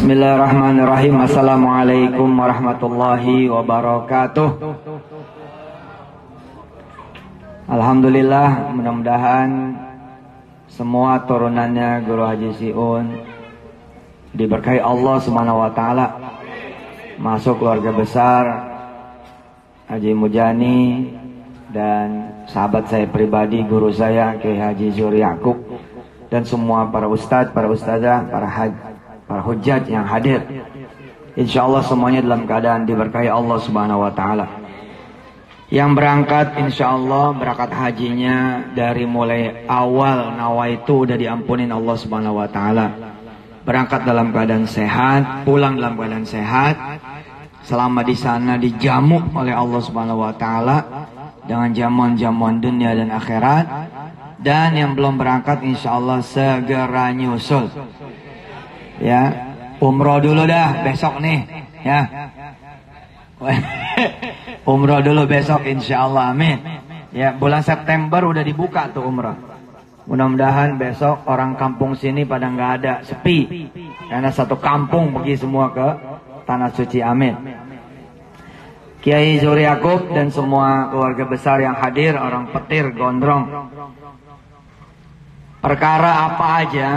Bismillahirrahmanirrahim. Assalamualaikum warahmatullahi wabarakatuh. Alhamdulillah mudah-mudahan semua turunannya Guru Haji Siun diberkahi Allah Subhanahu wa taala. Masuk keluarga besar Haji Mujani dan sahabat saya pribadi guru saya Kiai Haji Zuri Yakub dan semua para ustadz, para ustazah, para haji para hujat yang hadir. Insya Allah semuanya dalam keadaan diberkahi Allah Subhanahu Wa Taala. Yang berangkat insya Allah berangkat hajinya dari mulai awal nawaitu udah diampunin Allah Subhanahu Wa Taala. Berangkat dalam keadaan sehat, pulang dalam keadaan sehat. Selama di sana dijamu oleh Allah Subhanahu Wa Taala dengan jamuan-jamuan dunia dan akhirat. Dan yang belum berangkat insya Allah segera nyusul ya. Umroh dulu dah besok nih. Ya. Umroh dulu besok insya Allah amin. Ya bulan September udah dibuka tuh umroh. Mudah-mudahan besok orang kampung sini pada nggak ada sepi. Karena satu kampung pergi semua ke tanah suci amin. Kiai Zuri Yakub dan semua keluarga besar yang hadir orang petir gondrong. Perkara apa aja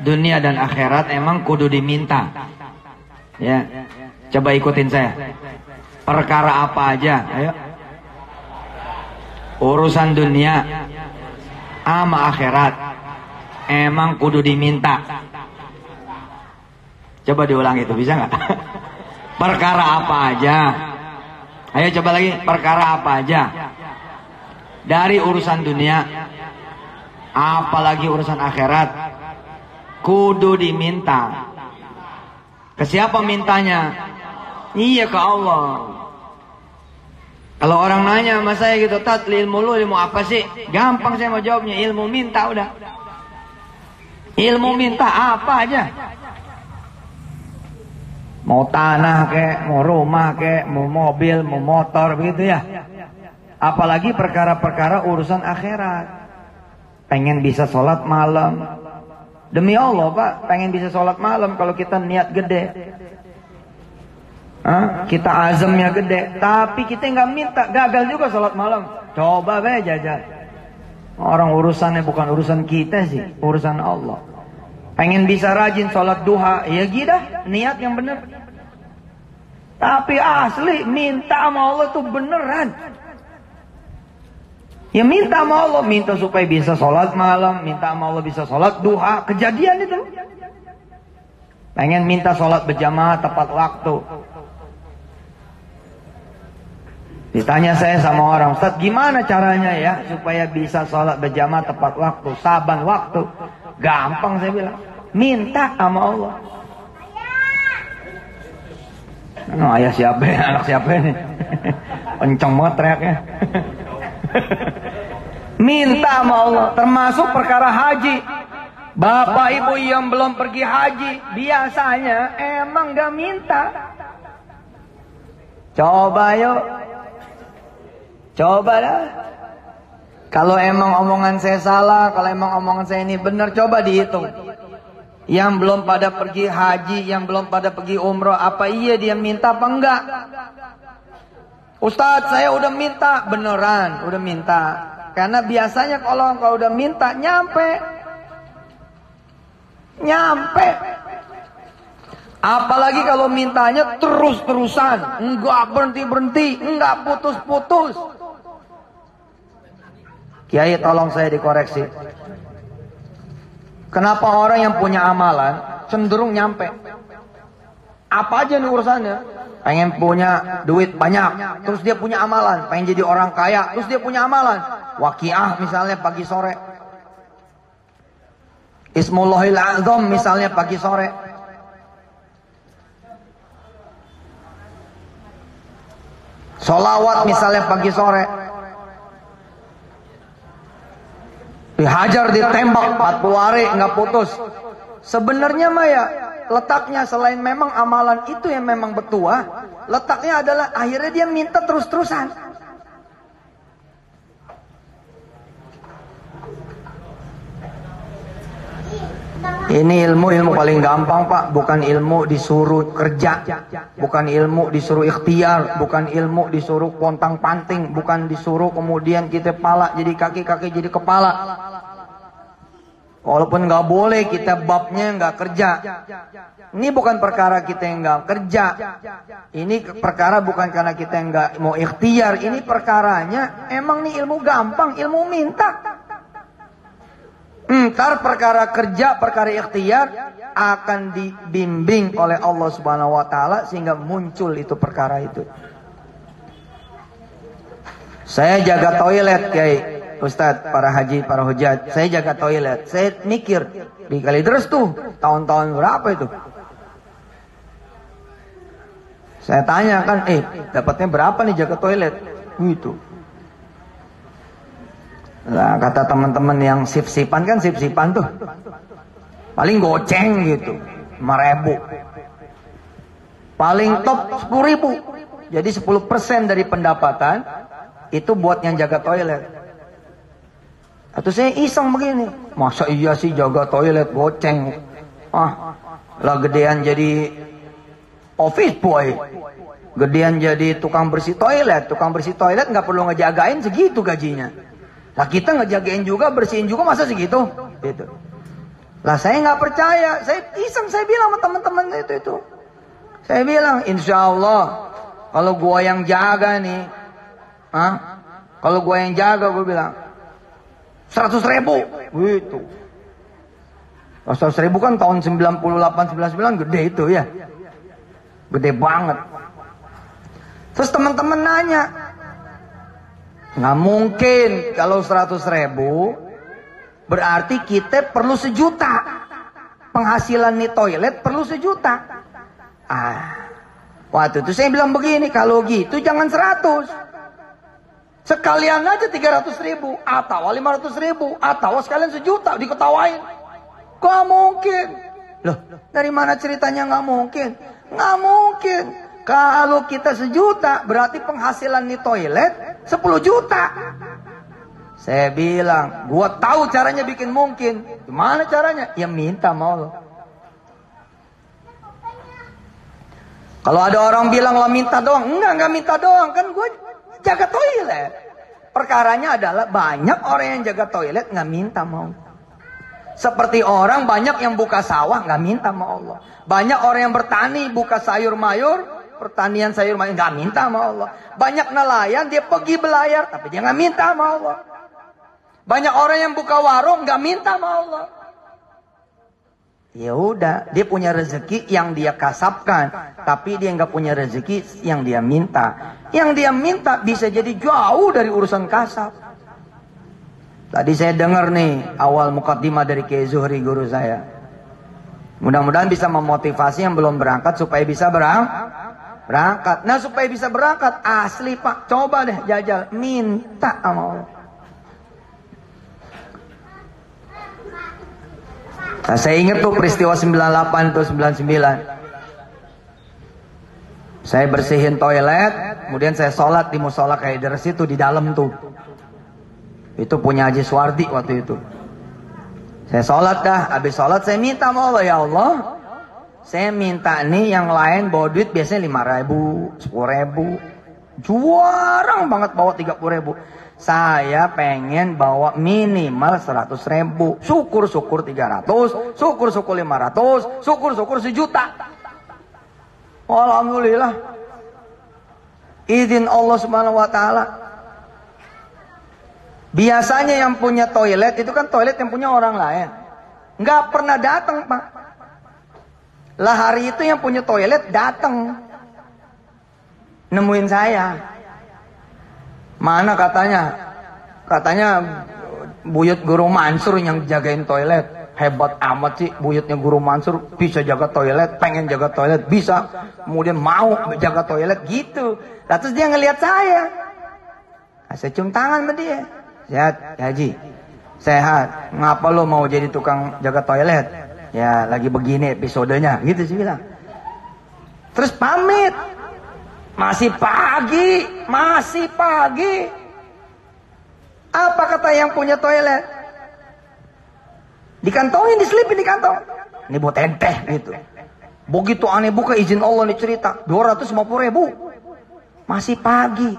dunia dan akhirat emang kudu diminta. Ya. Coba ikutin saya. Perkara apa aja? Ayo. Urusan dunia sama akhirat emang kudu diminta. Coba diulang itu bisa nggak? Perkara apa aja? Ayo coba lagi. Perkara apa aja? Dari urusan dunia, apalagi urusan akhirat, kudu diminta. Ke siapa mintanya? Iya ke Allah. Kalau orang nanya sama saya gitu, tat ilmu lu ilmu apa sih? Gampang saya mau jawabnya, ilmu minta udah. Ilmu minta apa aja? Mau tanah kek, mau rumah kek, mau mobil, mau motor begitu ya. Apalagi perkara-perkara urusan akhirat. Pengen bisa sholat malam, Demi Allah Pak, pengen bisa sholat malam kalau kita niat gede. Hah? Kita azamnya gede, tapi kita nggak minta, gagal juga sholat malam. Coba be jajan. Orang urusannya bukan urusan kita sih, urusan Allah. Pengen bisa rajin sholat duha, ya gila, niat yang benar. Tapi asli minta sama Allah tuh beneran. Ya minta sama Allah, minta supaya bisa sholat malam, minta sama Allah bisa sholat duha, kejadian itu. Pengen minta sholat berjamaah tepat waktu. Ditanya saya sama orang, Ustaz gimana caranya ya supaya bisa sholat berjamaah tepat waktu, saban waktu. Gampang saya bilang, minta sama Allah. Nah, ayah siapa ya, anak siapa ini? Kenceng banget teriaknya. Minta sama Allah. Termasuk perkara haji. Bapak ibu yang belum pergi haji. Biasanya emang gak minta. Coba yuk. Coba dah. Kalau emang omongan saya salah. Kalau emang omongan saya ini benar. Coba dihitung. Yang belum pada pergi haji. Yang belum pada pergi umroh. Apa iya dia minta apa enggak? Ustadz saya udah minta. Beneran udah minta. Karena biasanya kalau engkau udah minta nyampe. Nyampe. Apalagi kalau mintanya terus-terusan. Enggak berhenti-berhenti. Enggak putus-putus. Kiai tolong saya dikoreksi. Kenapa orang yang punya amalan cenderung nyampe? Apa aja nih urusannya? Pengen punya duit banyak, terus dia punya amalan, pengen jadi orang kaya, terus dia punya amalan. Wakiah misalnya pagi sore. Ismullahil Azam misalnya pagi sore. Solawat misalnya pagi sore. Dihajar, ditembak 40 hari nggak putus. Sebenarnya mah ya letaknya selain memang amalan itu yang memang bertuah, letaknya adalah akhirnya dia minta terus-terusan. Ini ilmu ilmu paling gampang pak, bukan ilmu disuruh kerja, bukan ilmu disuruh ikhtiar, bukan ilmu disuruh pontang panting, bukan disuruh kemudian kita pala jadi kaki kaki jadi kepala. Walaupun nggak boleh kita babnya nggak kerja. Ini bukan perkara kita yang nggak kerja. Ini perkara bukan karena kita nggak mau ikhtiar. Ini perkaranya emang nih ilmu gampang, ilmu minta. Ntar perkara kerja, perkara ikhtiar akan dibimbing oleh Allah Subhanahu wa taala sehingga muncul itu perkara itu. Saya jaga toilet kayak Ustadz, para haji, para hujat. Saya jaga toilet. Saya mikir di kali terus tuh tahun-tahun berapa itu? Saya tanya kan, eh dapatnya berapa nih jaga toilet? Gitu. Nah, kata teman-teman yang sip-sipan kan sip-sipan tuh. Paling goceng gitu. 5 ribu. Paling top 10 ribu. Jadi 10% dari pendapatan itu buat yang jaga toilet. Atau saya iseng begini. Masa iya sih jaga toilet goceng. Ah, lah gedean jadi office boy. Gedean jadi tukang bersih toilet. Tukang bersih toilet nggak perlu ngejagain segitu gajinya. Lah kita ngejagain juga, bersihin juga masa segitu? Gitu. Lah saya nggak percaya, saya iseng saya bilang sama teman-teman itu itu. Saya bilang, insya Allah kalau gua yang jaga nih, ah, kalau gua yang jaga gua bilang seratus ribu, gitu. 100 ribu kan tahun 98, 99 gede itu ya. Gede banget. Terus teman-teman nanya, Nggak mungkin kalau 100 ribu berarti kita perlu sejuta. Penghasilan nih toilet perlu sejuta. Ah, waktu itu saya bilang begini, kalau gitu jangan 100. Sekalian aja 300 ribu, atau 500 ribu, atau sekalian sejuta, diketawain. Gak mungkin. Loh, dari mana ceritanya nggak mungkin? Nggak mungkin. Kalau kita sejuta, berarti penghasilan nih toilet 10 juta. Saya bilang, gua tahu caranya bikin mungkin. Gimana caranya? Ya minta mau lo. Kalau ada orang bilang lo minta doang, enggak, enggak minta doang. Kan gue jaga toilet. Perkaranya adalah banyak orang yang jaga toilet nggak minta mau. Seperti orang banyak yang buka sawah nggak minta mau Allah. Banyak orang yang bertani buka sayur mayur pertanian sayur mayur nggak minta sama Allah. Banyak nelayan dia pergi belayar tapi dia nggak minta sama Allah. Banyak orang yang buka warung nggak minta sama Allah. Ya udah, dia punya rezeki yang dia kasapkan, tapi dia nggak punya rezeki yang dia minta. Yang dia minta bisa jadi jauh dari urusan kasap. Tadi saya dengar nih awal mukaddimah dari Kiai Zuhri guru saya. Mudah-mudahan bisa memotivasi yang belum berangkat supaya bisa berangkat Berangkat. Nah supaya bisa berangkat asli pak. Coba deh jajal. Minta sama Allah. Nah, saya ingat tuh peristiwa 98 atau 99. Saya bersihin toilet, kemudian saya sholat di musola kayak situ di dalam tuh. Itu punya Haji Swardi waktu itu. Saya sholat dah, habis sholat saya minta sama Allah ya Allah, saya minta nih yang lain bawa duit biasanya lima ribu, sepuluh ribu. Juarang banget bawa tiga puluh ribu. Saya pengen bawa minimal seratus ribu. Syukur-syukur tiga ratus, syukur-syukur lima ratus, syukur-syukur sejuta. Alhamdulillah. Izin Allah subhanahu wa ta'ala. Biasanya yang punya toilet itu kan toilet yang punya orang lain. Nggak pernah datang pak. Lah hari itu yang punya toilet datang nemuin saya. Mana katanya? Katanya buyut guru Mansur yang jagain toilet. Hebat amat sih buyutnya guru Mansur bisa jaga toilet, pengen jaga toilet, bisa. Kemudian mau jaga toilet gitu. Lalu terus dia ngelihat saya. Nah, saya cium tangan sama dia. Sehat, Haji. Sehat. Ngapa lo mau jadi tukang jaga toilet? ya lagi begini episodenya gitu sih bilang terus pamit masih pagi masih pagi apa kata yang punya toilet Dikantongin, diselipin di kantong. Ini buat enteh gitu. Begitu aneh buka izin Allah nih cerita. 250 ribu. Masih pagi.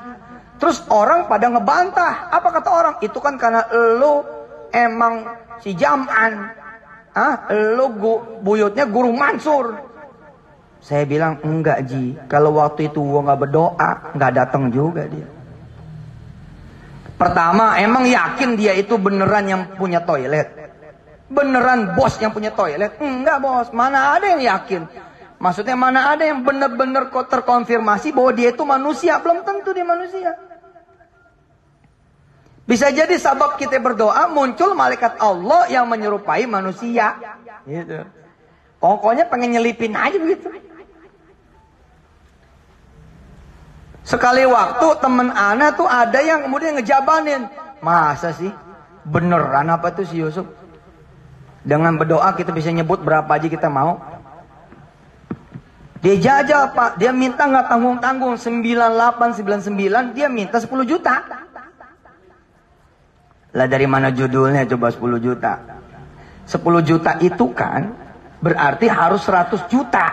Terus orang pada ngebantah. Apa kata orang? Itu kan karena lo emang si Jam'an. Ah, lo gu, buyutnya guru Mansur. Saya bilang enggak Ji. Kalau waktu itu gua nggak berdoa, nggak datang juga dia. Pertama, emang yakin dia itu beneran yang punya toilet? Beneran bos yang punya toilet? Enggak bos, mana ada yang yakin? Maksudnya mana ada yang bener-bener kok terkonfirmasi bahwa dia itu manusia? Belum tentu dia manusia. Bisa jadi sabab kita berdoa muncul malaikat Allah yang menyerupai manusia. Gitu. Pokoknya pengen nyelipin aja begitu. Sekali waktu temen Ana tuh ada yang kemudian ngejabanin. Masa sih? Beneran apa tuh si Yusuf? Dengan berdoa kita bisa nyebut berapa aja kita mau. Dia jajal pak, dia minta nggak tanggung-tanggung 9899, dia minta 10 juta. Lah dari mana judulnya coba 10 juta? 10 juta itu kan berarti harus 100 juta.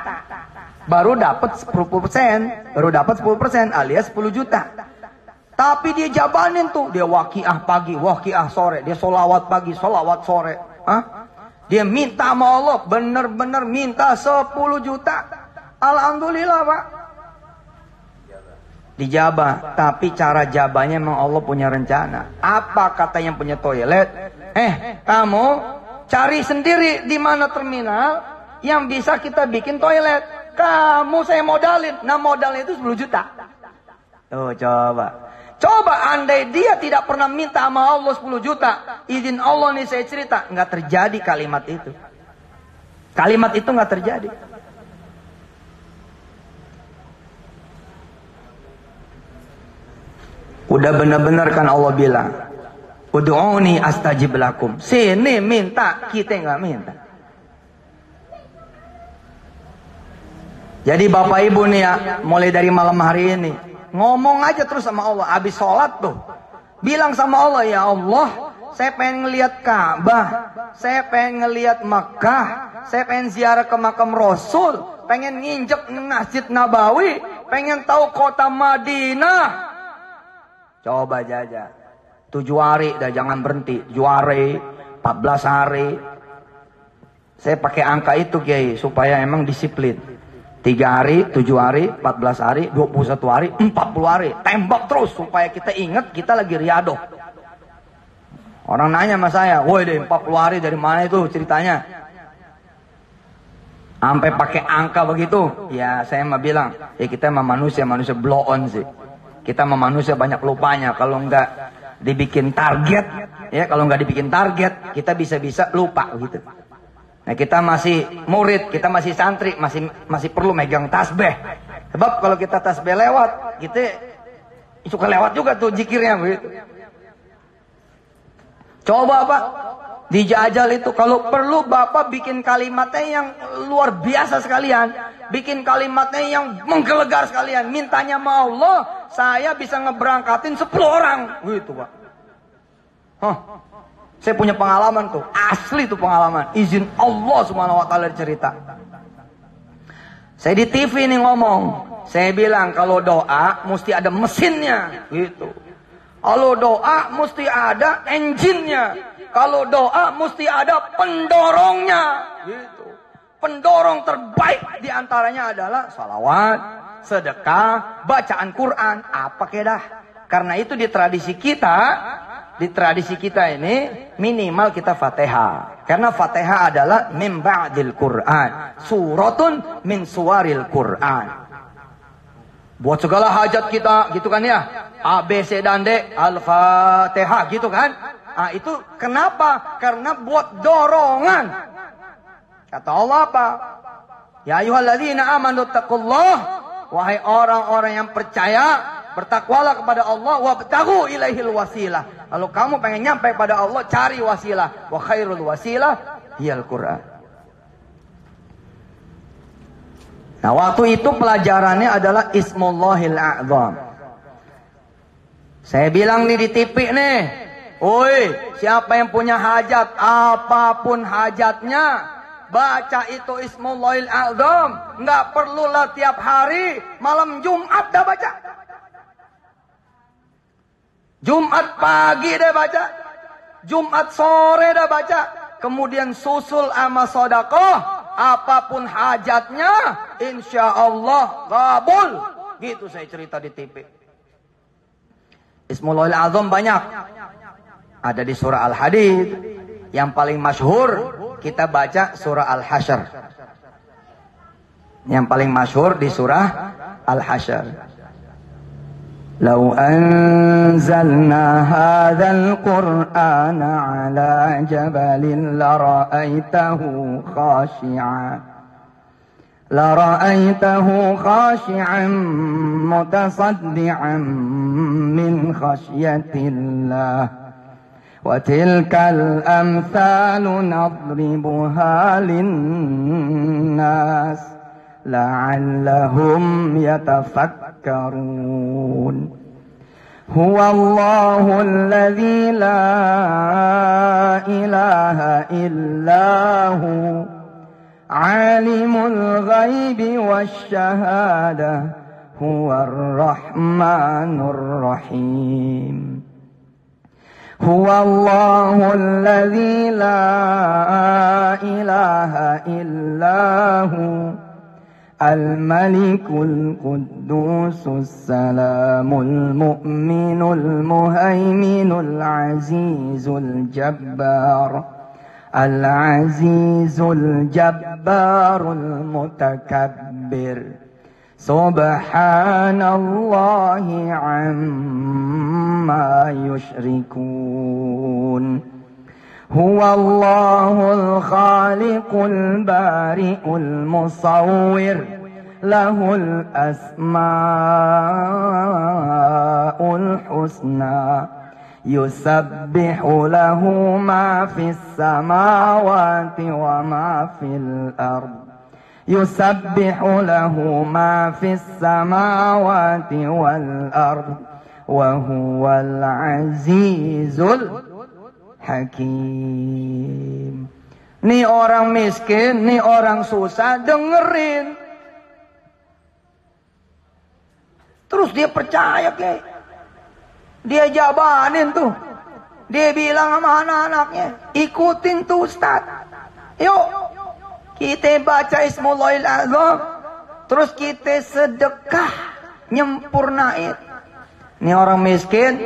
Baru dapat 10%, baru dapat 10% alias 10 juta. Tapi dia jabanin tuh, dia wakiah pagi, wakiah sore, dia solawat pagi, solawat sore. Hah? Dia minta sama Allah, bener-bener minta 10 juta. Alhamdulillah pak dijabah tapi cara jabahnya memang Allah punya rencana apa kata yang punya toilet eh kamu cari sendiri di mana terminal yang bisa kita bikin toilet. Kamu saya modalin. Nah modalnya itu 10 juta. Oh coba. Coba andai dia tidak pernah minta sama Allah 10 juta. Izin Allah nih saya cerita. Nggak terjadi kalimat itu. Kalimat itu nggak terjadi. Udah benar-benar kan Allah bilang. Udu'uni astajib lakum. Sini minta, kita nggak minta. Jadi bapak ibu nih ya, mulai dari malam hari ini. Ngomong aja terus sama Allah. Habis sholat tuh. Bilang sama Allah, ya Allah, saya pengen ngelihat Ka'bah. Saya pengen ngelihat Makkah. Saya pengen ziarah ke makam Rasul. Pengen nginjek Masjid Nabawi. Pengen tahu kota Madinah. Coba jajah. Tujuh hari dah jangan berhenti. Tujuh hari, 14 hari. Saya pakai angka itu Kiai supaya emang disiplin. Tiga hari, tujuh hari, 14 hari, 21 hari, 40 hari. Tembak terus supaya kita ingat kita lagi riadoh. Orang nanya sama saya, woi deh 40 hari dari mana itu ceritanya? Sampai pakai angka begitu. Ya saya mah bilang, ya kita mah manusia, manusia blow on sih. Kita sama manusia banyak lupanya. Kalau nggak dibikin target, ya kalau nggak dibikin target, kita bisa-bisa lupa gitu. Nah kita masih murid, kita masih santri, masih masih perlu megang tasbih. Sebab kalau kita tasbih lewat, kita suka lewat juga tuh jikirnya begitu. Coba Pak, dijajal itu kalau perlu Bapak bikin kalimatnya yang luar biasa sekalian, bikin kalimatnya yang menggelegar sekalian, mintanya sama Allah, saya bisa ngeberangkatin 10 orang, gitu Pak. Hah. Saya punya pengalaman tuh, asli tuh pengalaman, izin Allah Subhanahu wa taala cerita. Saya di TV nih ngomong, saya bilang kalau doa mesti ada mesinnya, gitu. Kalau doa mesti ada engine-nya. Kalau doa mesti ada pendorongnya. Gitu. Pendorong terbaik di antaranya adalah salawat, sedekah, bacaan Quran. Apa kedah? Karena itu di tradisi kita, di tradisi kita ini minimal kita fatihah. Karena fatihah adalah min ba'dil Quran. Suratun min suwaril Quran. Buat segala hajat kita, gitu kan ya. A, B, C, dan D, Al-Fatihah, gitu kan. Ah itu kenapa? Karena buat dorongan. Kata Allah apa? Ya ayyuhalladzina amanu taqullah. Wahai orang-orang yang percaya, bertakwalah kepada Allah wabtaghu ilaihil wasilah. Kalau kamu pengen nyampe pada Allah, cari wasilah. Wa khairul wasilah hiyal Quran. Nah, waktu itu pelajarannya adalah Ismullahil A'zam. Saya bilang nih di TV nih, Oi, siapa yang punya hajat, apa pun hajatnya, baca itu Ismullahil Azam. Nggak perlulah tiap hari, malam Jumat dah baca. Jumat pagi dah baca. Jumat sore dah baca. Kemudian susul ama sodakoh. Apa pun hajatnya, insya Allah kabul. Gitu saya cerita di TV. Ismullahil Azam banyak Ada di surah Al-Hadid. Yang paling masyhur kita baca surah Al-Hasyr. Yang paling masyhur di surah Al-Hasyr. لو أنزلنا هذا القرآن على جبل لرأيته خاشعا لرأيته خاشعا متصدعا من خشية الله وتلك الأمثال نضربها للناس لعلهم يتفكرون. هو الله الذي لا إله إلا هو عالم الغيب والشهادة هو الرحمن الرحيم. هو الله الذي لا إله إلا هو الملك القدوس السلام المؤمن المهيمن العزيز الجبار العزيز الجبار المتكبر. سبحان الله عما يشركون. هو الله الخالق البارئ المصور. له الأسماء الحسنى. يسبح له ما في السماوات وما في الأرض. يسبح له ما في السماوات والأرض وهو العزيز الحكيم Nih orang miskin, nih orang susah, dengerin. Terus dia percaya kayak. Dia jabanin tuh. Dia bilang sama anak-anaknya, ikutin tuh Ustaz. Yuk, kita baca Ismullahil Azam. Terus kita sedekah. Nyempurnain. Ini orang miskin.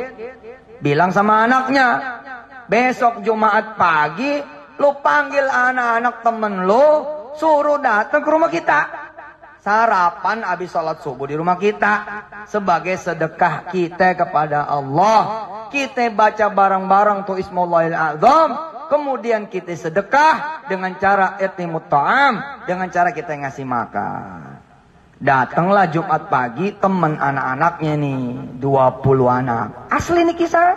Bilang sama anaknya. Besok Jumat pagi. Lu panggil anak-anak temen lu. Suruh datang ke rumah kita. Sarapan habis sholat subuh di rumah kita. Sebagai sedekah kita kepada Allah. Kita baca bareng-bareng tuh Ismullahil Azam kemudian kita sedekah dengan cara etimut ta'am, dengan cara kita ngasih makan. Datanglah Jumat pagi teman anak-anaknya nih, 20 anak. Asli nih kisah.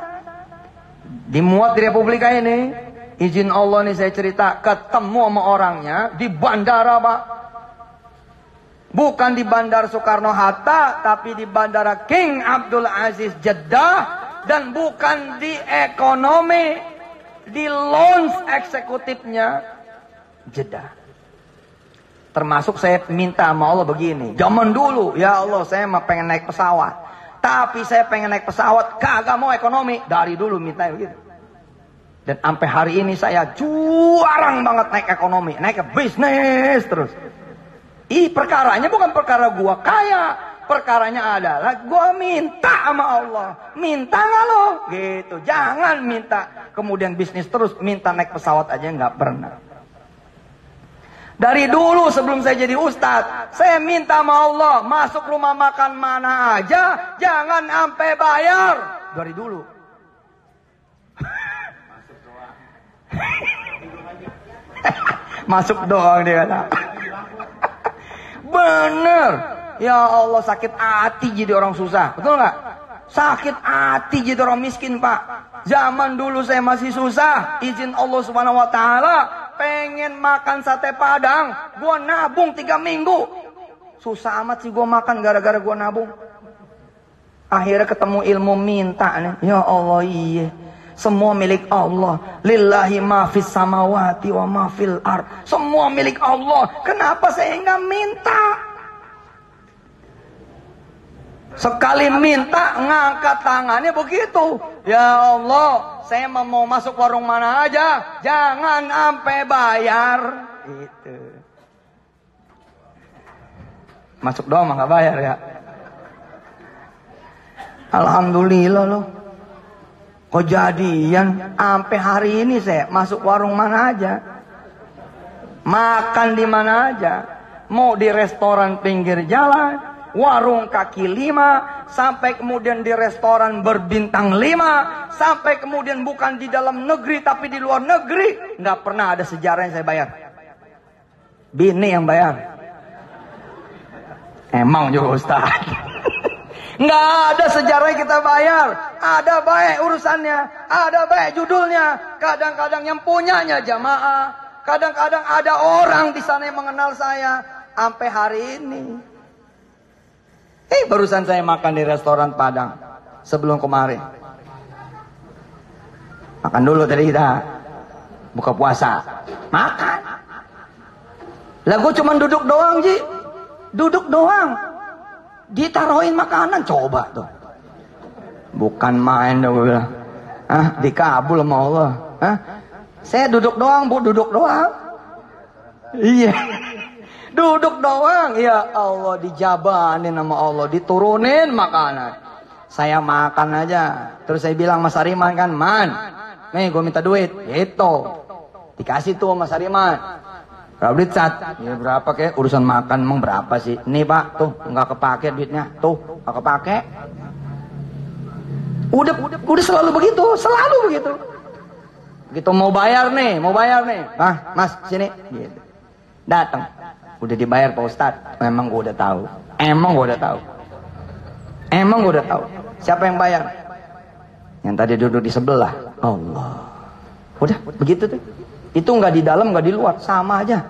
Dimuat di Republika ini. Izin Allah nih saya cerita, ketemu sama orangnya di bandara, Pak. Bukan di Bandara Soekarno-Hatta, tapi di Bandara King Abdul Aziz Jeddah. Dan bukan di ekonomi di launch eksekutifnya jeda. Termasuk saya minta sama Allah begini. Zaman dulu, ya Allah saya mah pengen naik pesawat. Tapi saya pengen naik pesawat, kagak mau ekonomi. Dari dulu minta begitu. Dan sampai hari ini saya juarang banget naik ekonomi. Naik ke bisnis terus. Ih perkaranya bukan perkara gua kaya. Perkaranya adalah gue minta sama Allah. Minta nggak lo? Gitu. Jangan minta. Kemudian bisnis terus. Minta naik pesawat aja nggak pernah. Dari dulu sebelum saya jadi ustadz. Saya minta sama Allah. Masuk rumah makan mana aja. Jangan sampai bayar. Dari dulu. Masuk doang dia kata. Bener. Ya Allah sakit hati jadi orang susah. Betul nggak? Sakit hati jadi orang miskin pak. Zaman dulu saya masih susah. Izin Allah subhanahu wa ta'ala. Pengen makan sate padang. Gua nabung tiga minggu. Susah amat sih gua makan gara-gara gua nabung. Akhirnya ketemu ilmu minta nih. Ya Allah iya. Semua milik Allah. Lillahi ma fis samawati wa ma fil ar. Semua milik Allah. Kenapa saya enggak minta? Sekali minta ngangkat tangannya begitu. Ya Allah, saya mau masuk warung mana aja, jangan sampai bayar. Itu. Masuk doang nggak bayar ya. Alhamdulillah loh. Kejadian sampai hari ini saya masuk warung mana aja. Makan di mana aja. Mau di restoran pinggir jalan, warung kaki lima, sampai kemudian di restoran berbintang lima, sampai kemudian bukan di dalam negeri tapi di luar negeri. Nggak pernah ada sejarah yang saya bayar. Bini yang bayar. Emang juga Ustaz. Nggak ada sejarah kita bayar. Ada baik urusannya. Ada baik judulnya. Kadang-kadang yang punyanya jamaah. Kadang-kadang ada orang di sana yang mengenal saya. Sampai hari ini. Eh barusan saya makan di restoran Padang. Sebelum kemarin. Makan dulu tadi kita. Buka puasa. Makan. Lah gue cuma duduk doang Ji. Duduk doang ditaruhin makanan coba tuh bukan main dong gue bilang ah dikabul sama Allah ah saya duduk doang bu duduk doang iya duduk doang ya Allah dijabanin sama Allah diturunin makanan saya makan aja terus saya bilang Mas Ariman kan man nih gue minta duit itu dikasih tuh Mas Ariman Berapa duit cat? Ya berapa kek? Urusan makan emang berapa sih? Nih pak, tuh nggak kepake duitnya. Tuh nggak kepake. Udah, udah, selalu begitu, selalu begitu. Gitu mau bayar nih, mau bayar nih. Ah, mas sini. Gitu. Datang. Udah dibayar Pak Ustad. Memang gua udah tahu. Emang gua udah tahu. Emang gua udah tahu. Siapa yang bayar? Yang tadi duduk di sebelah. Allah. Udah, begitu tuh. Itu nggak di dalam, nggak di luar, sama aja.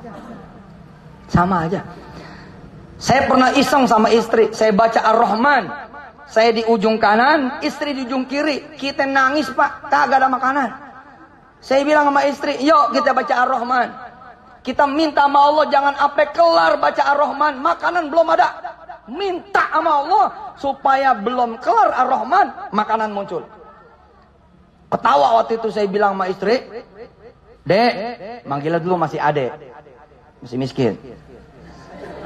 Sama aja. Saya pernah iseng sama istri, saya baca Ar-Rahman. Saya di ujung kanan, istri di ujung kiri. Kita nangis pak, kagak ada makanan. Saya bilang sama istri, yuk kita baca Ar-Rahman. Kita minta sama Allah jangan apa kelar baca Ar-Rahman, makanan belum ada. Minta sama Allah supaya belum kelar Ar-Rahman, makanan muncul. Ketawa waktu itu saya bilang sama istri, Dek, manggilnya dulu masih adek. Masih miskin.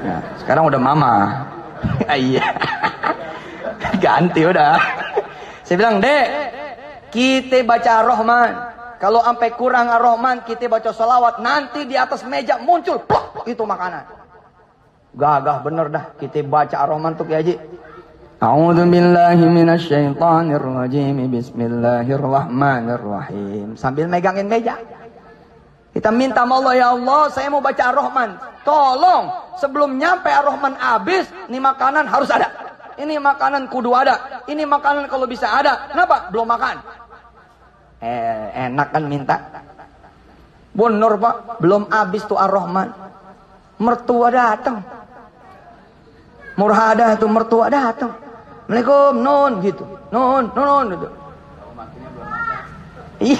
Nah, sekarang udah mama. Iya. Ganti udah. Saya bilang, Dek, kita baca Ar-Rahman. Kalau sampai kurang Ar-Rahman, kita baca salawat. Nanti di atas meja muncul, plok, itu makanan. Gagah bener dah, kita baca Ar-Rahman tuh ya Haji. A'udzu billahi minasyaitonir rajim. Bismillahirrahmanirrahim. Sambil megangin meja. Kita minta sama Allah, ya Allah, saya mau baca Ar-Rahman. Tolong, sebelum nyampe Ar-Rahman habis, ini makanan harus ada. Ini makanan kudu ada. Ini makanan kalau bisa ada. Kenapa? Belum makan. Eh, enak kan minta. Bener pak, belum habis tuh Ar-Rahman. Mertua datang. Murhadah tuh mertua datang. Assalamualaikum, non gitu. Non, non, non gitu.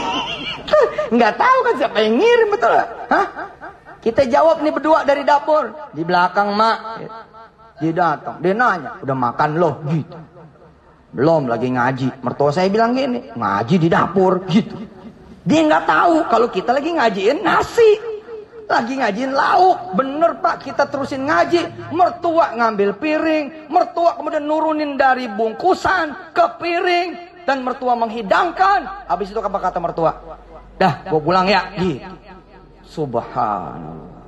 Nggak tahu kan siapa yang ngirim betul Hah? Kita jawab nih berdua dari dapur. Di belakang mak. Dia datang. Dia nanya. Udah makan loh. Gitu. Belum lagi ngaji. Mertua saya bilang gini. Ngaji di dapur. Gitu. Dia nggak tahu kalau kita lagi ngajiin nasi. Lagi ngajiin lauk. Bener pak kita terusin ngaji. Mertua ngambil piring. Mertua kemudian nurunin dari bungkusan ke piring dan mertua menghidangkan. Habis itu apa kata mertua? Dah, gue pulang ya. Gitu. Subhanallah.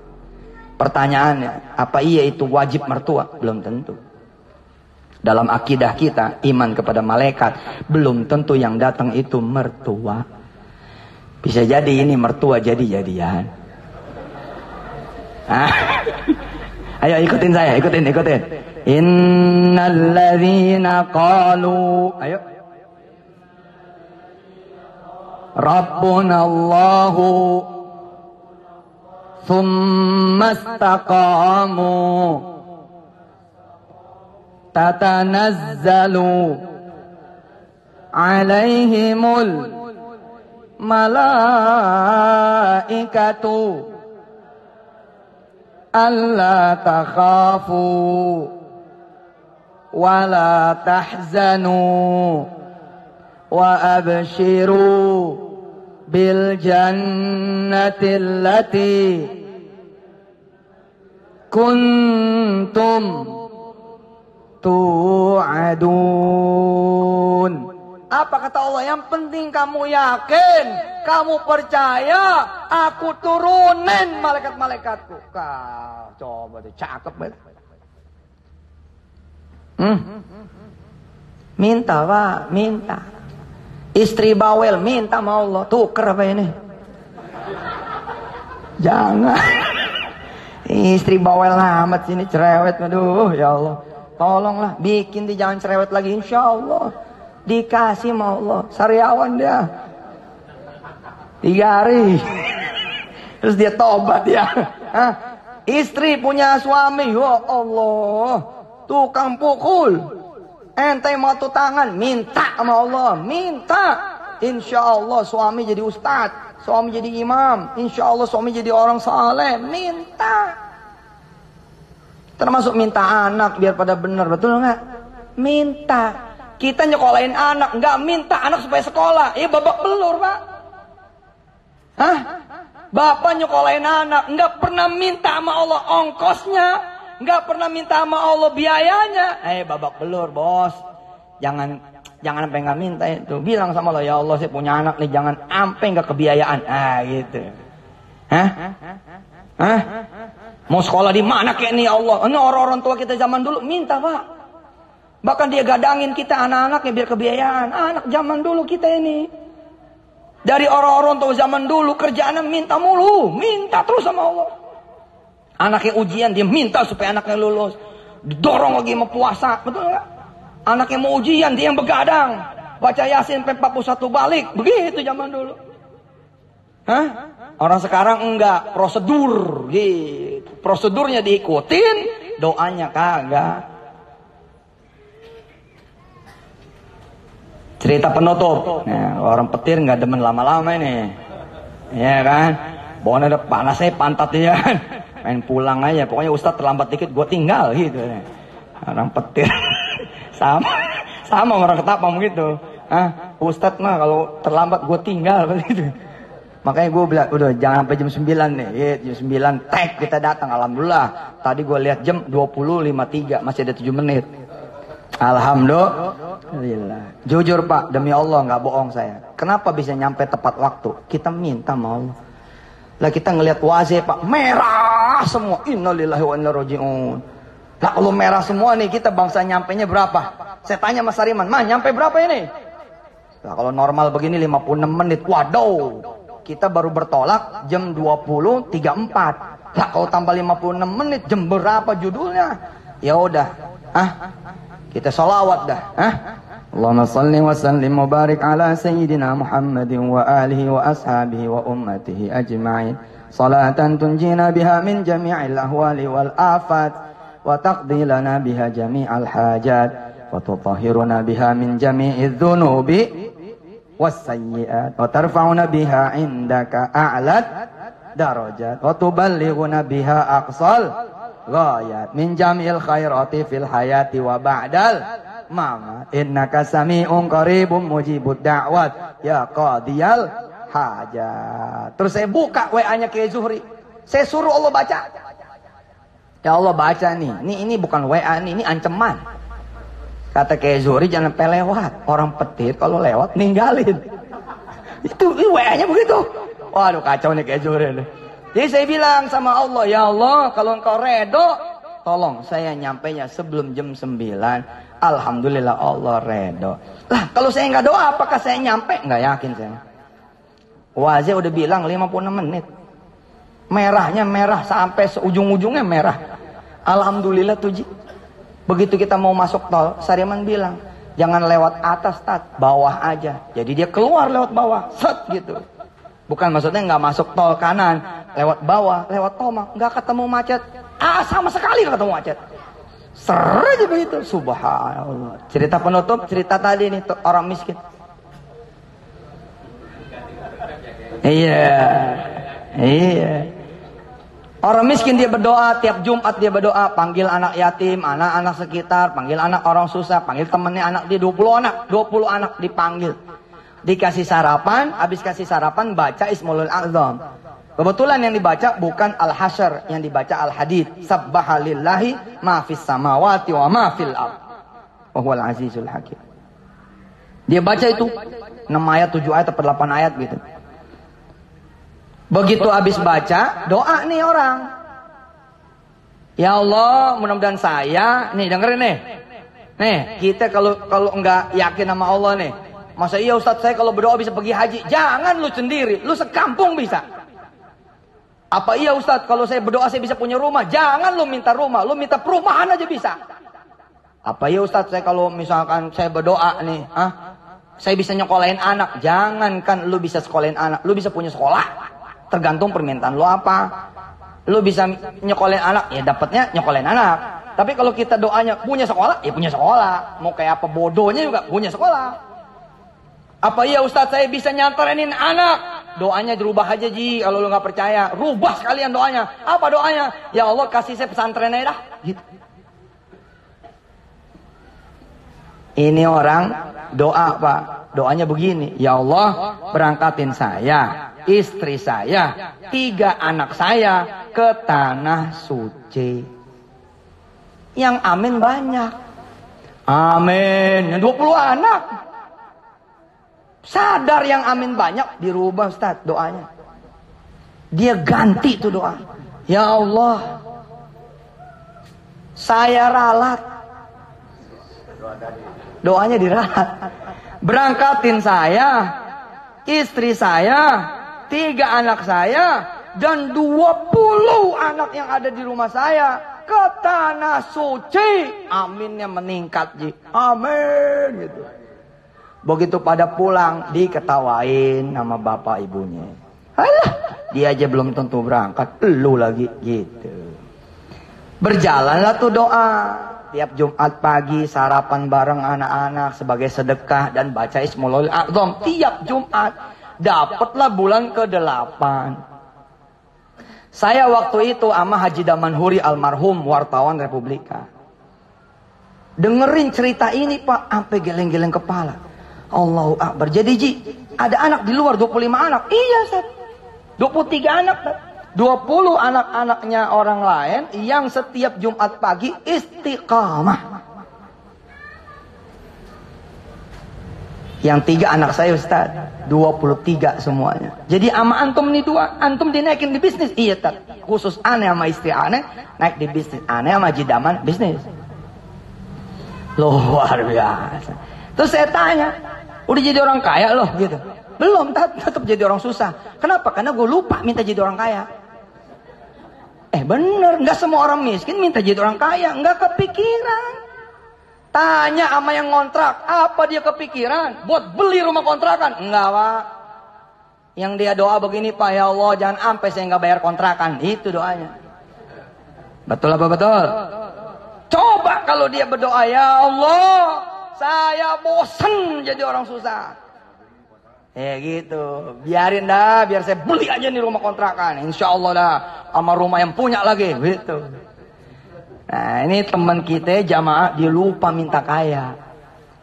Pertanyaannya, apa iya itu wajib mertua? Belum tentu. Dalam akidah kita, iman kepada malaikat, belum tentu yang datang itu mertua. Bisa jadi ini mertua jadi-jadian. Ayo ikutin saya, ikutin, ikutin. Innalladzina qalu Ayo. Rabbuna Allahu Thumma istaqamu تتنزل عليهم الملائكة ألا تخافوا ولا تحزنوا وأبشروا بالجنة التي كنتم tu'adun apa kata Allah? Yang penting kamu yakin, kamu percaya, aku turunin malaikat-malaikatku. Kau coba deh, cakep banget. Hmm. Minta pak, minta. Istri bawel minta sama Allah. Tuker apa ini? Jangan. Istri bawel amat sini cerewet. Aduh ya Allah. Tolonglah bikin dia jangan cerewet lagi insya Allah. Dikasih sama Allah. Sariawan dia. Tiga hari. Terus dia tobat ya. Hah? Istri punya suami. Ya Allah. Tukang pukul. Ente matu tangan. Minta sama Allah. Minta. Insya Allah suami jadi ustadz. Suami jadi imam. Insya Allah suami jadi orang saleh. Minta. Termasuk minta anak biar pada benar. Betul nggak? Minta. Kita nyekolahin anak, nggak minta anak supaya sekolah. Ya babak belur, Pak. Hah? Bapak nyekolahin anak, nggak pernah minta sama Allah ongkosnya, nggak pernah minta sama Allah biayanya. Eh, babak belur, bos. Jangan jangan sampai nggak minta itu. Bilang sama Allah, ya Allah saya punya anak nih, jangan sampai nggak kebiayaan. Ah, gitu. Hah? Hah? Mau sekolah di mana kayak ini ya Allah? Ini orang-orang tua kita zaman dulu minta, Pak. Bahkan dia gadangin kita anak-anaknya biar kebiayaan. Anak zaman dulu kita ini. Dari orang-orang tua zaman dulu kerjaan minta mulu. Minta terus sama Allah. Anaknya ujian dia minta supaya anaknya lulus. Dorong lagi mau puasa. Betul nggak? Anaknya mau ujian dia yang begadang. Baca Yasin sampai 41 balik. Begitu zaman dulu. Hah? Orang sekarang enggak. Prosedur. Gitu. Prosedurnya diikutin. Doanya kagak. Cerita penutup. Nah, orang petir nggak demen lama-lama ini. Ya kan? Pokoknya ada panasnya pantat dia. Main pulang aja. Pokoknya Ustadz terlambat dikit gue tinggal gitu. Orang petir. sama. Sama orang ketapang gitu. Ah, Ustadz mah kalau terlambat gue tinggal begitu. Makanya gue bilang, udah jangan sampai jam 9 nih. Ya, jam 9 tag kita datang. Alhamdulillah. Tadi gue lihat jam 20.53. Masih ada 7 menit. Alhamdulillah. Jujur Pak, demi Allah nggak bohong saya. Kenapa bisa nyampe tepat waktu? Kita minta sama Allah. Lah kita ngelihat waze Pak, merah semua. Innalillahi wa inna roji'un. Lah kalau merah semua nih kita bangsa nyampe nya berapa? Saya tanya Mas Ariman, "Mah, nyampe berapa ini?" Nah, kalau normal begini 56 menit. Waduh. Kita baru bertolak jam 20.34. Lah kalau tambah 56 menit jam berapa judulnya? Ya udah. Ah, kita salawat dah. Hah? Allahumma salli wa sallim wa barik ala sayyidina Muhammadin wa alihi wa ashabihi wa ummatihi ajma'in. Salatan tunjina biha min jami'il ahwali wal afat wa taqdi lana biha jami'al hajat wa tutahhiruna biha min jami'idz dzunubi والسيئات وترفعنا بها عندك أعلى درجات وتبلغنا بها أقصى ghayat min jamil khairati fil hayati wa ba'dal mama innaka sami'un qaribun mujibud da'wat ya qadiyal hajat terus saya buka WA-nya ke Zuhri saya suruh Allah baca ya Allah baca nih ini ini bukan WA nih ini ancaman kata ke Zuhri jangan pelewat orang petir kalau lewat ninggalin itu, WA-nya begitu waduh kacau nih ke Zuhri nih jadi saya bilang sama Allah, ya Allah kalau engkau redo, tolong saya nyampe nya sebelum jam 9. Alhamdulillah Allah redo. Lah kalau saya nggak doa apakah saya nyampe? Nggak yakin saya. Wazir udah bilang 56 menit. Merahnya merah sampai seujung-ujungnya merah. Alhamdulillah tuji. Begitu kita mau masuk tol, Sariman bilang, jangan lewat atas tat, bawah aja. Jadi dia keluar lewat bawah, set gitu. Bukan maksudnya nggak masuk tol kanan, lewat bawah, lewat Tomang, nggak ketemu macet. Ah, sama sekali nggak ketemu macet. Ser aja begitu. Subhanallah. Cerita penutup, cerita tadi nih orang miskin. Iya. Iya. Orang miskin dia berdoa, tiap Jumat dia berdoa, panggil anak yatim, anak-anak sekitar, panggil anak orang susah, panggil temennya anak dia 20 anak, 20 anak dipanggil. Dikasih sarapan, habis kasih sarapan baca Ismulul Azam. Kebetulan yang dibaca bukan Al-Hasyr, yang dibaca Al-Hadid. Sabbahalillahi ma samawati wa ma fil ard. Azizul hakim. Dia baca itu 6 ayat, 7 ayat atau 8 ayat gitu. Begitu habis baca, doa nih orang. Ya Allah, mudah-mudahan saya, nih dengerin nih. Nih, kita kalau kalau enggak yakin sama Allah nih, masa iya Ustadz saya kalau berdoa bisa pergi haji? Jangan lu sendiri, lu sekampung bisa. Apa iya Ustadz kalau saya berdoa saya bisa punya rumah? Jangan lu minta rumah, lu minta perumahan aja bisa. Apa iya Ustadz saya kalau misalkan saya berdoa nih, ah, saya bisa nyekolahin anak. Jangankan lu bisa sekolahin anak, lu bisa punya sekolah. Tergantung permintaan lo apa. Lo bisa nyekolin anak, ya dapatnya nyekolin anak. Tapi kalau kita doanya punya sekolah, ya punya sekolah. Mau kayak apa bodohnya juga punya sekolah. Apa iya Ustadz saya bisa nyantarin anak? Doanya dirubah aja Ji, kalau lo nggak percaya. Rubah sekalian doanya. Apa doanya? Ya Allah kasih saya pesantren aja dah. Gitu. Ini orang doa Pak. Doanya begini. Ya Allah berangkatin saya istri saya, tiga anak saya ke tanah suci. Yang amin banyak. Amin. Yang 20 anak. Sadar yang amin banyak, dirubah Ustaz doanya. Dia ganti itu doa. Ya Allah, saya ralat. Doanya diralat. Berangkatin saya, istri saya, tiga anak saya dan dua puluh anak yang ada di rumah saya ke tanah suci. Aminnya meningkat, Ji. Amin gitu. Begitu pada pulang diketawain nama bapak ibunya. Alah, dia aja belum tentu berangkat, lu lagi gitu. Berjalanlah tuh doa. Tiap Jumat pagi sarapan bareng anak-anak sebagai sedekah dan baca Ismul Azam tiap Jumat dapatlah bulan ke-8. Saya waktu itu sama Haji Damanhuri almarhum wartawan Republika. Dengerin cerita ini Pak, sampai geleng-geleng kepala. Allahu Akbar. Jadi Ji, ada anak di luar 25 anak. Iya, Ustaz. 23 anak, 20 anak-anaknya orang lain yang setiap Jumat pagi istiqamah. Yang tiga anak saya Ustaz. 23 semuanya. Jadi ama antum nih dua. Antum dinaikin di bisnis. Iya tak. Khusus aneh sama istri aneh. Naik di bisnis. Aneh sama jidaman bisnis. Luar biasa. Terus saya tanya. Udah jadi orang kaya loh gitu. Belum. Tetap jadi orang susah. Kenapa? Karena gue lupa minta jadi orang kaya. Eh bener. Nggak semua orang miskin minta jadi orang kaya. Nggak kepikiran. Tanya sama yang ngontrak, apa dia kepikiran? Buat beli rumah kontrakan? Enggak, Pak. Yang dia doa begini, Pak, ya Allah, jangan sampai saya nggak bayar kontrakan. Itu doanya. Betul apa betul? Coba kalau dia berdoa, ya Allah, saya bosen jadi orang susah. Ya gitu, biarin dah, biar saya beli aja nih rumah kontrakan. Insya Allah dah, sama rumah yang punya lagi, gitu. Nah ini teman kita jamaah dia lupa minta kaya.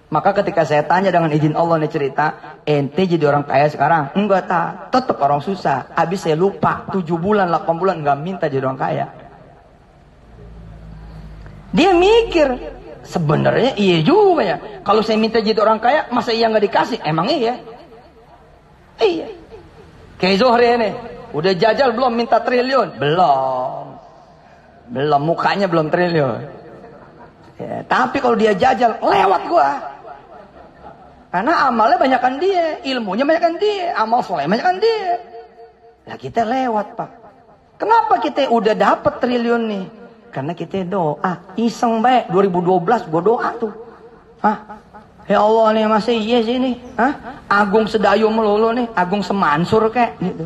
Maka ketika saya tanya dengan izin Allah nih cerita, ente jadi orang kaya sekarang? Enggak tak, tetap orang susah. Habis saya lupa, 7 bulan, 8 bulan nggak minta jadi orang kaya. Dia mikir, sebenarnya iya juga ya. Kalau saya minta jadi orang kaya, masa iya nggak dikasih? Emang iya? Iya. Kayak Zohri ini, udah jajal belum minta triliun? Belum. Belum mukanya belum triliun. Ya, tapi kalau dia jajal lewat gua. Karena amalnya banyakkan dia, ilmunya banyakkan dia, amal soleh banyakkan dia. Lah kita lewat pak. Kenapa kita udah dapat triliun nih? Karena kita doa, iseng baik 2012 gua doa tuh. Hah? Ya Allah nih masih iya sih nih. Hah? Agung Sedayu melulu nih, Agung Semansur kayak gitu.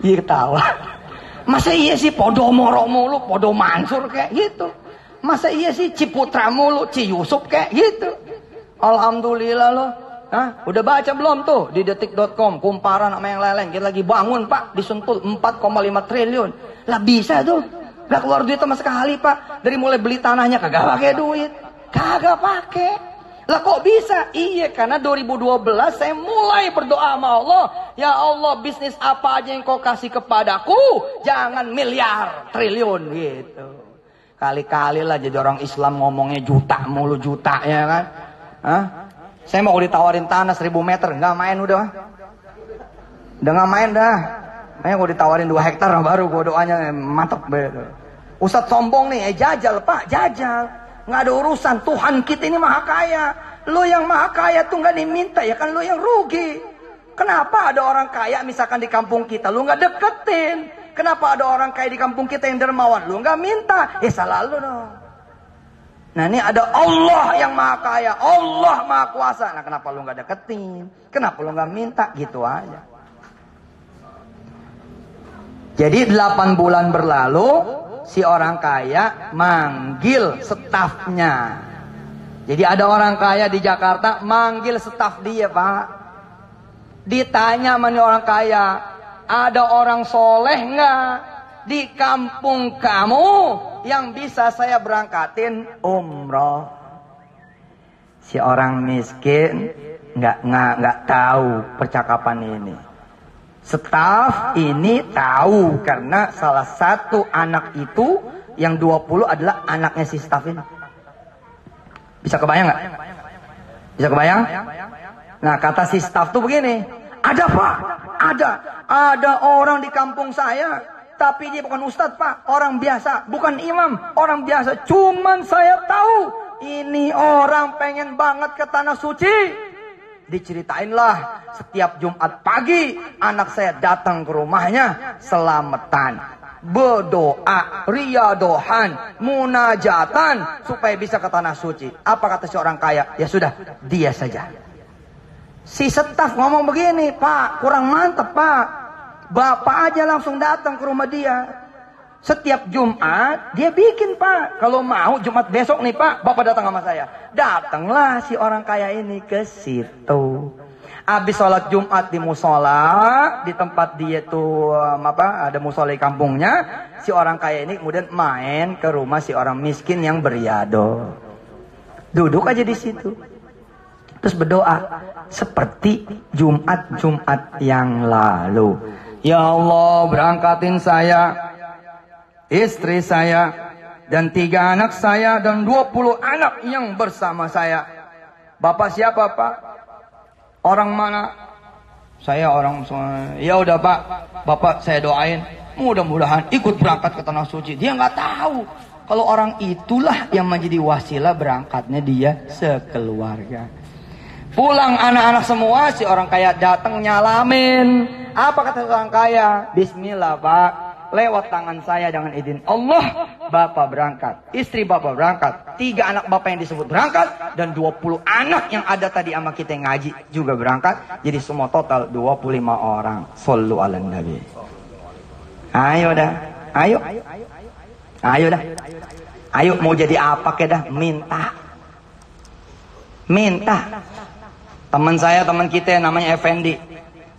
Iya ketawa. Masa iya sih podo moro mulu, podo mansur kayak gitu. Masa iya sih Ciputra mulu, Ci Yusuf kayak gitu. Alhamdulillah loh. Hah? Udah baca belum tuh di detik.com kumparan sama yang lain-lain. Kita lagi bangun pak, disentul 4,5 triliun. Lah bisa tuh. Gak keluar duit sama sekali pak. Dari mulai beli tanahnya kagak pakai duit. Kagak pakai. Lah kok bisa? Iya karena 2012 saya mulai berdoa sama Allah. Ya Allah bisnis apa aja yang kau kasih kepadaku. Jangan miliar, triliun gitu. Kali-kali lah jadi orang Islam ngomongnya juta mulu juta ya kan. Hah? Saya mau ditawarin tanah 1000 meter. Nggak main udah. Udah nggak main dah. Makanya gue ditawarin 2 hektar baru gue doanya mantap. Ustadz sombong nih, eh jajal pak, jajal nggak ada urusan. Tuhan kita ini maha kaya. Lo yang maha kaya tuh nggak diminta ya kan? Lo yang rugi. Kenapa ada orang kaya misalkan di kampung kita? Lo nggak deketin. Kenapa ada orang kaya di kampung kita yang dermawan? Lo nggak minta. Ya salah lo dong. Nah ini ada Allah yang maha kaya. Allah maha kuasa. Nah kenapa lo nggak deketin? Kenapa lo nggak minta? Gitu aja. Jadi 8 bulan berlalu si orang kaya manggil stafnya. Jadi ada orang kaya di Jakarta manggil staf dia pak. Ditanya mana orang kaya, ada orang soleh nggak di kampung kamu yang bisa saya berangkatin umroh? Si orang miskin nggak nggak nggak tahu percakapan ini. Staf ini tahu karena salah satu anak itu yang 20 adalah anaknya si staf ini. Bisa kebayang nggak? Bisa kebayang? Nah kata si staf tuh begini, ada pak, ada, ada orang di kampung saya, tapi dia bukan ustadz pak, orang biasa, bukan imam, orang biasa. Cuman saya tahu ini orang pengen banget ke tanah suci. Diceritainlah setiap Jumat pagi anak saya datang ke rumahnya selamatan. Berdoa, riadohan, munajatan supaya bisa ke tanah suci. Apa kata seorang kaya? Ya sudah, dia saja. Si setaf ngomong begini, Pak, kurang mantep Pak. Bapak aja langsung datang ke rumah dia. Setiap Jumat dia bikin pak. Kalau mau Jumat besok nih pak, bapak datang sama saya. Datanglah si orang kaya ini ke situ. Habis sholat Jumat di musola, di tempat dia tuh um, apa ada musola kampungnya, si orang kaya ini kemudian main ke rumah si orang miskin yang beriado. Duduk aja di situ. Terus berdoa seperti Jumat-Jumat yang lalu. Ya Allah berangkatin saya istri saya, dan tiga anak saya, dan dua puluh anak yang bersama saya. Bapak siapa pak? Orang mana? Saya orang ya udah pak, bapak saya doain, mudah-mudahan ikut berangkat ke tanah suci. Dia nggak tahu kalau orang itulah yang menjadi wasilah berangkatnya dia sekeluarga. Pulang anak-anak semua, si orang kaya datang nyalamin. Apa kata orang kaya? Bismillah pak, lewat tangan saya dengan izin. Allah Bapak berangkat. Istri Bapak berangkat. Tiga anak Bapak yang disebut berangkat. Dan 20 anak yang ada tadi sama kita yang ngaji juga berangkat. Jadi semua total 25 orang. Sallu ala nabi. Ayo dah. Ayo. Ayo dah. Ayo mau jadi apa ke dah? Minta. Minta. Teman saya teman kita namanya Effendi.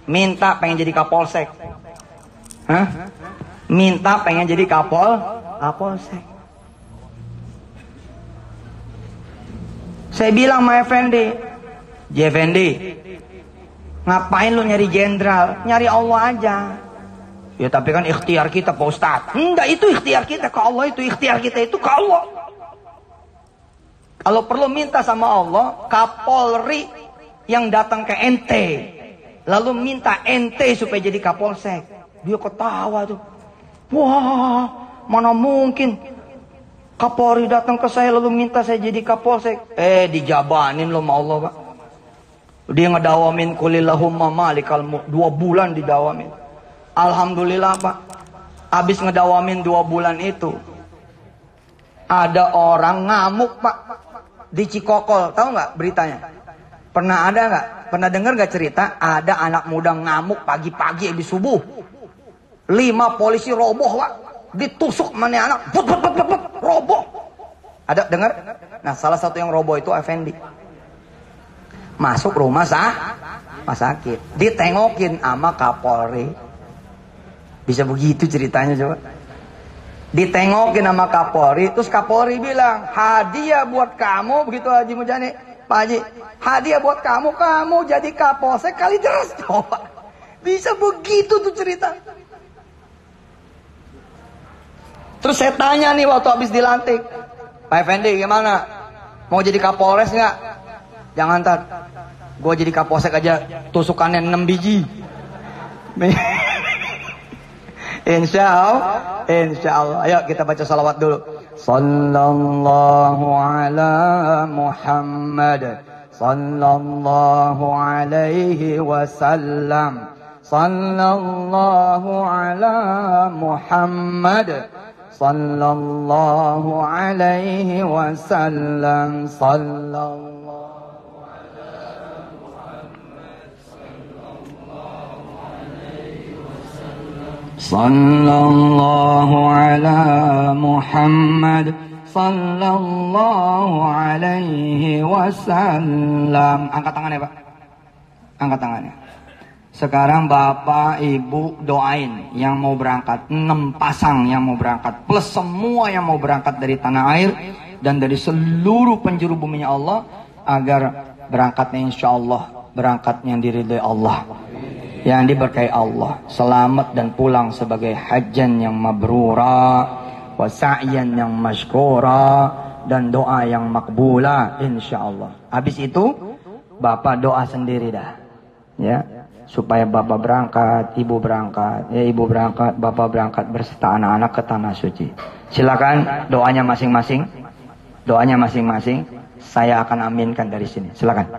Minta pengen jadi kapolsek. Hah? Minta pengen jadi kapol. Kapolsek. Saya bilang sama Effendi Effendi ngapain lu nyari jenderal? Nyari Allah aja. Ya tapi kan ikhtiar kita Pak Ustadz enggak itu ikhtiar kita. Ke Allah itu ikhtiar kita itu ke Allah. Kalau perlu minta sama Allah Kapolri yang datang ke NT lalu minta NT supaya jadi kapolsek. Dia ketawa tuh Wah, mana mungkin Kapolri datang ke saya lalu minta saya jadi kapolsek. Eh, dijabanin loh sama Allah, Pak. Dia ngedawamin kulillahumma malikal dua bulan didawamin. Alhamdulillah, Pak. Habis ngedawamin dua bulan itu, ada orang ngamuk, Pak. Di Cikokol, tahu nggak beritanya? Pernah ada nggak? Pernah dengar nggak cerita? Ada anak muda ngamuk pagi-pagi habis subuh Lima polisi roboh, Pak. Ditusuk mana anak, but, but, but, but, but, roboh. Ada dengar? Nah, salah satu yang roboh itu Effendi. masuk rumah sah, rumah sakit. Ditengokin sama Kapolri. Bisa begitu ceritanya coba. Ditengokin sama Kapolri, terus Kapolri bilang, hadiah buat kamu, begitu Haji Mujani. Pak Haji, hadiah buat kamu, kamu jadi kapolsek kali jelas coba. Bisa begitu tuh cerita. Terus saya tanya nih waktu habis dilantik. Pak Effendi gimana? Mau jadi kapolres nggak? Jangan ntar. Gue jadi kapolsek aja tusukannya 6 biji. insya Allah. Insya Allah. Ayo kita baca salawat dulu. Sallallahu ala Muhammad. Sallallahu alaihi wasallam. Sallallahu ala Muhammad. صلى الله عليه وسلم. صلى الله صلى الله على محمد صلى الله عليه وسلم. Angkat tangannya Pak. Angkat tangannya Sekarang bapak ibu doain yang mau berangkat. Enam pasang yang mau berangkat. Plus semua yang mau berangkat dari tanah air. Dan dari seluruh penjuru bumi Allah. Agar berangkatnya insya Allah. Berangkat yang diridai Allah. Yang diberkahi Allah. Selamat dan pulang sebagai hajan yang mabrura. Wasa'yan yang masykura. Dan doa yang makbula insya Allah. Habis itu bapak doa sendiri dah. Ya, supaya bapak berangkat, ibu berangkat, ya ibu berangkat, bapak berangkat berserta anak-anak ke tanah suci. Silakan doanya masing-masing, doanya masing-masing. Saya akan aminkan dari sini. Silakan.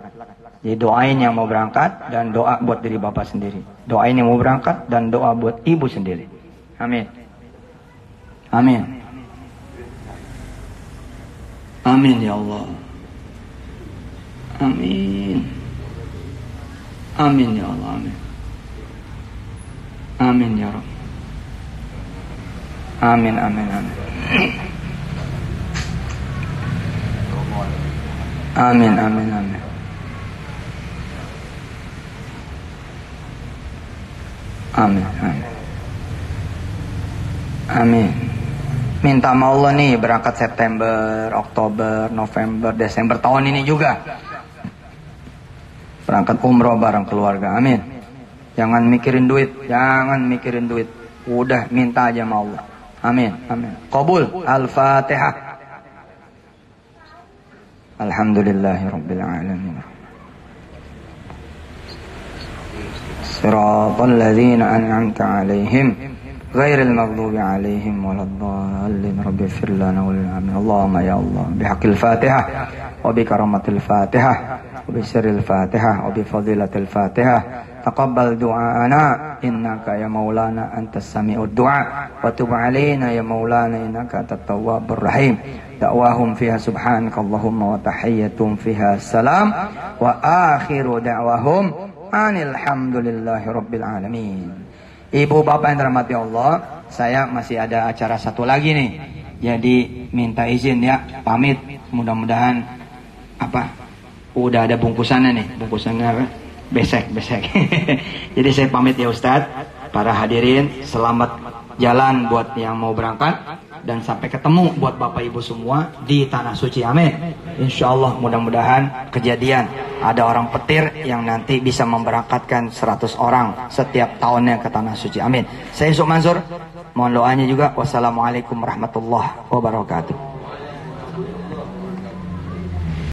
Jadi doain yang mau berangkat dan doa buat diri bapak sendiri. Doain yang mau berangkat dan doa buat ibu sendiri. Amin. Amin. Amin ya Allah. Amin. Amin ya Allah amin. Amin ya Rabb. Amin amin amin. Amin amin amin. Amin amin. Amin. Minta sama Allah nih berangkat September, Oktober, November, Desember tahun ini juga berangkat umroh bareng keluarga amin. Jangan mikirin duit jangan mikirin duit. Udah minta aja sama Allah. Amin amin. Qabul al-fatihah. Alhamdulillahirabbil alamin. Siratal ladzina an'amta 'alaihim ghairil maghdubi 'alaihim waladdallin. Rabbighfir lana wa lil Allahumma ya Allah bihaqqil Fatihah wa bi karamatil وبسر الفاتحة وبفضيلة الفاتحة تقبل دعاءنا إنك يا مولانا أنت السميع الدعاء وتب علينا يا مولانا إنك أنت التواب الرحيم دعواهم فيها سبحانك اللهم وتحيتهم فيها السلام وآخر دعواهم أن الحمد لله رب العالمين Ibu bapak yang dirahmati Allah, saya masih ada acara satu lagi nih. Jadi minta izin ya, pamit. Mudah-mudahan apa udah ada bungkusannya nih. Bungkusannya apa? Besek besek. Jadi saya pamit ya Ustadz. Para hadirin selamat jalan buat yang mau berangkat dan sampai ketemu buat bapak ibu semua di tanah suci. Amin. Insya Allah mudah-mudahan kejadian ada orang petir yang nanti bisa memberangkatkan 100 orang setiap tahunnya ke tanah suci. Amin. Saya Yusuf Mansur. Mohon doanya juga. Wassalamualaikum warahmatullahi wabarakatuh